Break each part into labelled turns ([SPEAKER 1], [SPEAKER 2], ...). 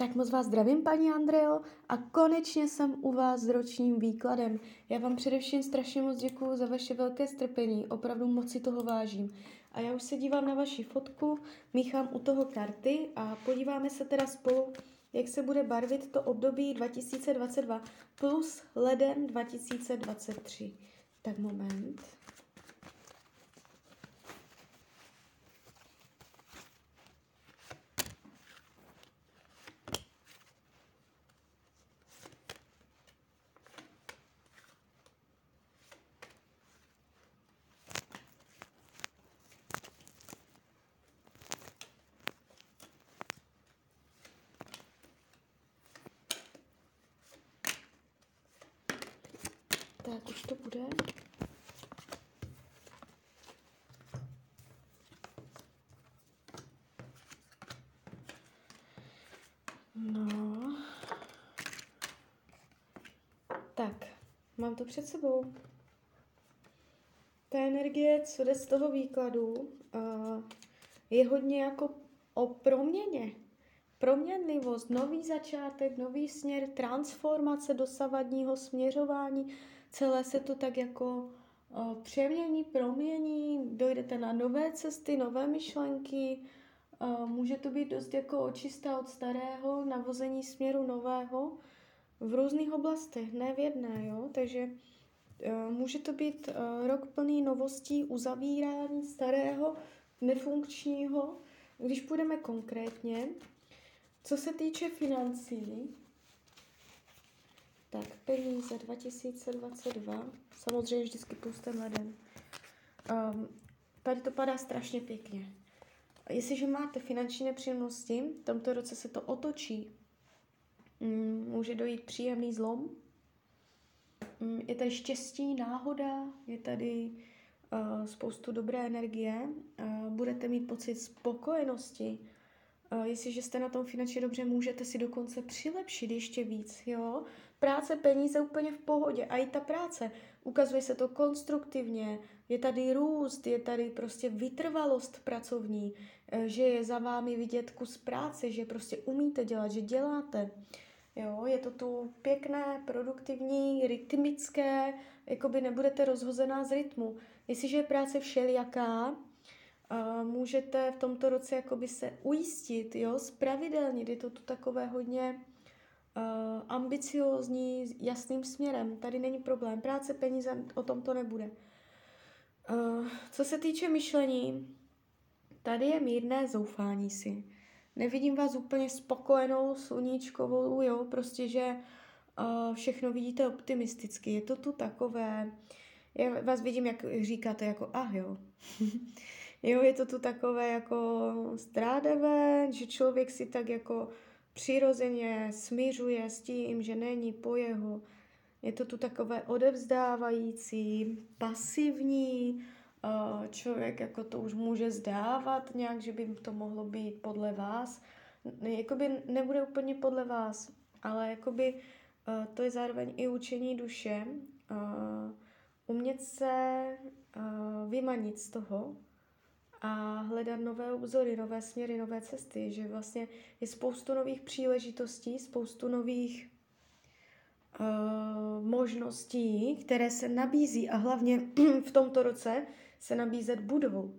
[SPEAKER 1] Tak moc vás zdravím, paní Andreo, a konečně jsem u vás s ročním výkladem. Já vám především strašně moc děkuju za vaše velké strpení, opravdu moc si toho vážím. A já už se dívám na vaši fotku, míchám u toho karty a podíváme se teda spolu, jak se bude barvit to období 2022 plus leden 2023. Tak moment. Tak, už to bude. No. Tak, mám to před sebou. Ta energie, co jde z toho výkladu, je hodně jako o proměně. Proměnlivost, nový začátek, nový směr, transformace dosavadního směřování, celé se to tak jako přemění, promění, dojdete na nové cesty, nové myšlenky, může to být dost jako očistá od starého, navození směru nového v různých oblastech, ne v jedné, jo, takže může to být rok plný novostí, uzavírání starého, nefunkčního, když půjdeme konkrétně, co se týče financí, tak, peníze 2022, samozřejmě vždycky plus ten leden. Um, tady to padá strašně pěkně. Jestliže máte finanční nepříjemnosti, v tomto roce se to otočí. Um, může dojít příjemný zlom. Um, je tady štěstí, náhoda, je tady uh, spoustu dobré energie. Uh, budete mít pocit spokojenosti, jestliže jste na tom finančně dobře, můžete si dokonce přilepšit ještě víc, jo. Práce, peníze úplně v pohodě. A i ta práce, ukazuje se to konstruktivně, je tady růst, je tady prostě vytrvalost pracovní, eh, že je za vámi vidět kus práce, že prostě umíte dělat, že děláte. Jo, je to tu pěkné, produktivní, rytmické, jako by nebudete rozhozená z rytmu. Jestliže je práce všelijaká, můžete v tomto roce jakoby se ujistit, jo, spravidelnit. Je to tu takové hodně uh, ambiciózní, jasným směrem. Tady není problém. Práce, peníze, o tom to nebude. Co se týče myšlení, tady je mírné zoufání si. Nevidím vás úplně spokojenou, sluníčkovou, jo, prostě, že všechno vidíte optimisticky. Je to tu takové, já vás vidím, jak říkáte, jako ah jo. jo, je to tu takové jako strádavé, že člověk si tak jako přirozeně smířuje s tím, že není po jeho. Je to tu takové odevzdávající, pasivní, člověk jako to už může zdávat nějak, že by to mohlo být podle vás. Jakoby nebude úplně podle vás, ale jakoby to je zároveň i učení duše, umět se vymanit z toho, a hledat nové obzory, nové směry, nové cesty, že vlastně je spoustu nových příležitostí, spoustu nových uh, možností, které se nabízí a hlavně v tomto roce se nabízet budou.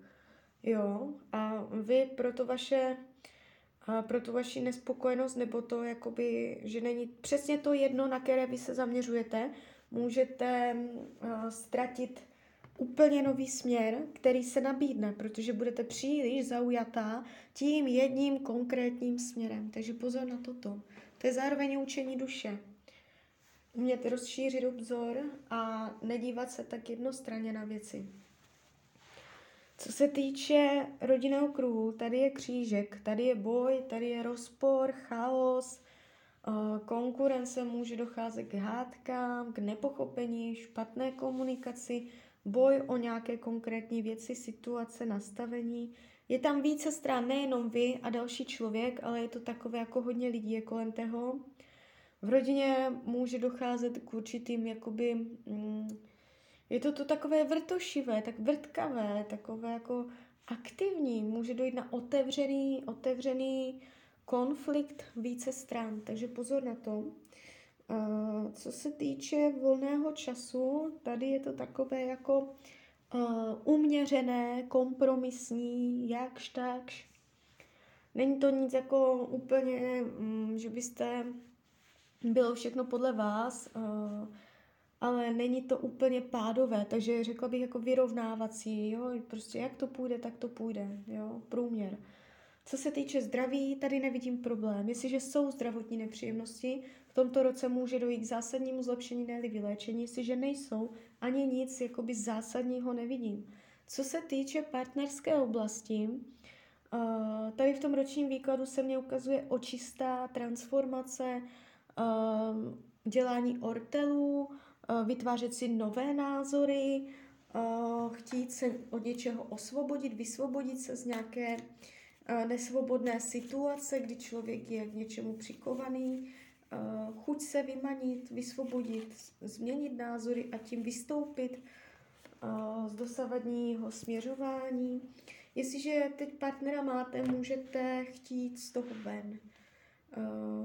[SPEAKER 1] Jo, a vy pro to vaše a pro tu vaši nespokojenost, nebo to, jakoby, že není přesně to jedno, na které vy se zaměřujete, můžete uh, ztratit úplně nový směr, který se nabídne, protože budete příliš zaujatá tím jedním konkrétním směrem. Takže pozor na toto. To je zároveň učení duše. Umět rozšířit obzor a nedívat se tak jednostranně na věci. Co se týče rodinného kruhu, tady je křížek, tady je boj, tady je rozpor, chaos, eh, konkurence, může docházet k hádkám, k nepochopení, špatné komunikaci, boj o nějaké konkrétní věci, situace, nastavení. Je tam více stran, nejenom vy a další člověk, ale je to takové jako hodně lidí je kolem toho. V rodině může docházet k určitým, jakoby, mm, je to to takové vrtošivé, tak vrtkavé, takové jako aktivní. Může dojít na otevřený, otevřený konflikt více stran, takže pozor na to. Co se týče volného času, tady je to takové jako uh, uměřené, kompromisní, jakž takž. Není to nic jako úplně, um, že byste bylo všechno podle vás, uh, ale není to úplně pádové, takže řekla bych jako vyrovnávací, jo, prostě jak to půjde, tak to půjde, jo, průměr. Co se týče zdraví, tady nevidím problém. Jestliže jsou zdravotní nepříjemnosti, v tomto roce může dojít k zásadnímu zlepšení, ne vyléčení. Jestliže nejsou, ani nic jakoby zásadního nevidím. Co se týče partnerské oblasti, uh, tady v tom ročním výkladu se mně ukazuje očistá transformace, uh, dělání ortelů, uh, vytvářet si nové názory, chtít se od něčeho osvobodit, vysvobodit se z nějaké nesvobodné situace, kdy člověk je k něčemu přikovaný, chuť se vymanit, vysvobodit, změnit názory a tím vystoupit z dosavadního směřování. Jestliže teď partnera máte, můžete chtít z toho ven.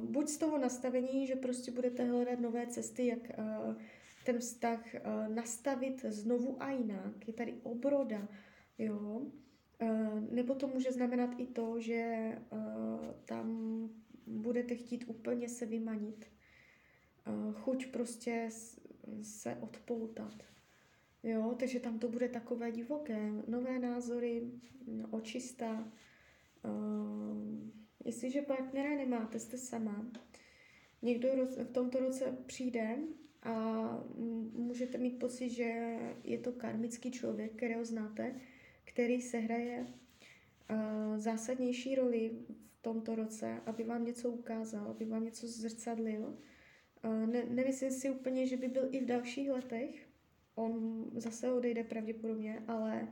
[SPEAKER 1] Buď z toho nastavení, že prostě budete hledat nové cesty, jak ten vztah nastavit znovu a jinak. Je tady obroda, jo. Eh, nebo to může znamenat i to, že eh, tam budete chtít úplně se vymanit. Eh, chuť prostě se odpoutat. Jo, takže tam to bude takové divoké. Nové názory, očista. Jestliže partnera nemáte, jste sama, někdo v tomto roce přijde a můžete mít pocit, že je to karmický člověk, kterého znáte, který sehraje uh, zásadnější roli tomto roce, aby vám něco ukázal, aby vám něco zrcadlil. Ne, nemyslím si úplně, že by byl i v dalších letech. On zase odejde pravděpodobně, ale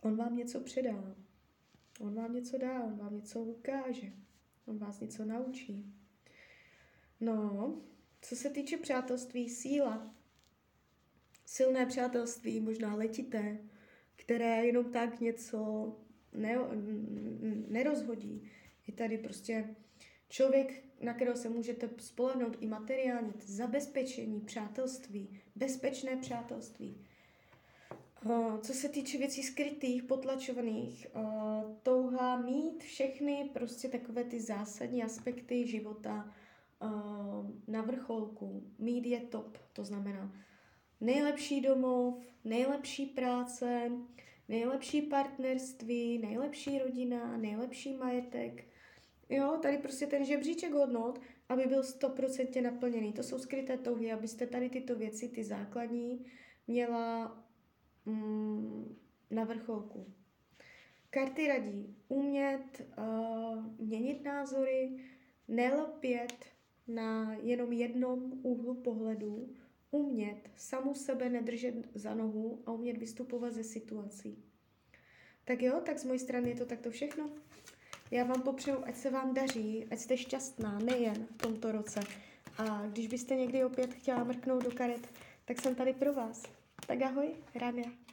[SPEAKER 1] on vám něco předá. On vám něco dá, on vám něco ukáže. On vás něco naučí. No, co se týče přátelství, síla. Silné přátelství, možná letité, které jenom tak něco ne, nerozhodí. Je tady prostě člověk, na kterého se můžete spolehnout i materiálně, zabezpečení, přátelství, bezpečné přátelství. Co se týče věcí skrytých, potlačovaných, touha mít všechny prostě takové ty zásadní aspekty života na vrcholku. Mít je top, to znamená nejlepší domov, nejlepší práce, nejlepší partnerství, nejlepší rodina, nejlepší majetek. Jo, tady prostě ten žebříček hodnot, aby byl stoprocentně naplněný. To jsou skryté touhy, abyste tady tyto věci, ty základní, měla mm, na vrcholku. Karty radí umět uh, měnit názory, nelpět na jenom jednom úhlu pohledu, umět samu sebe nedržet za nohu a umět vystupovat ze situací. Tak jo, tak z mojí strany je to takto všechno. Já vám popřeju, ať se vám daří, ať jste šťastná, nejen v tomto roce. A když byste někdy opět chtěla mrknout do karet, tak jsem tady pro vás. Tak ahoj, Rania.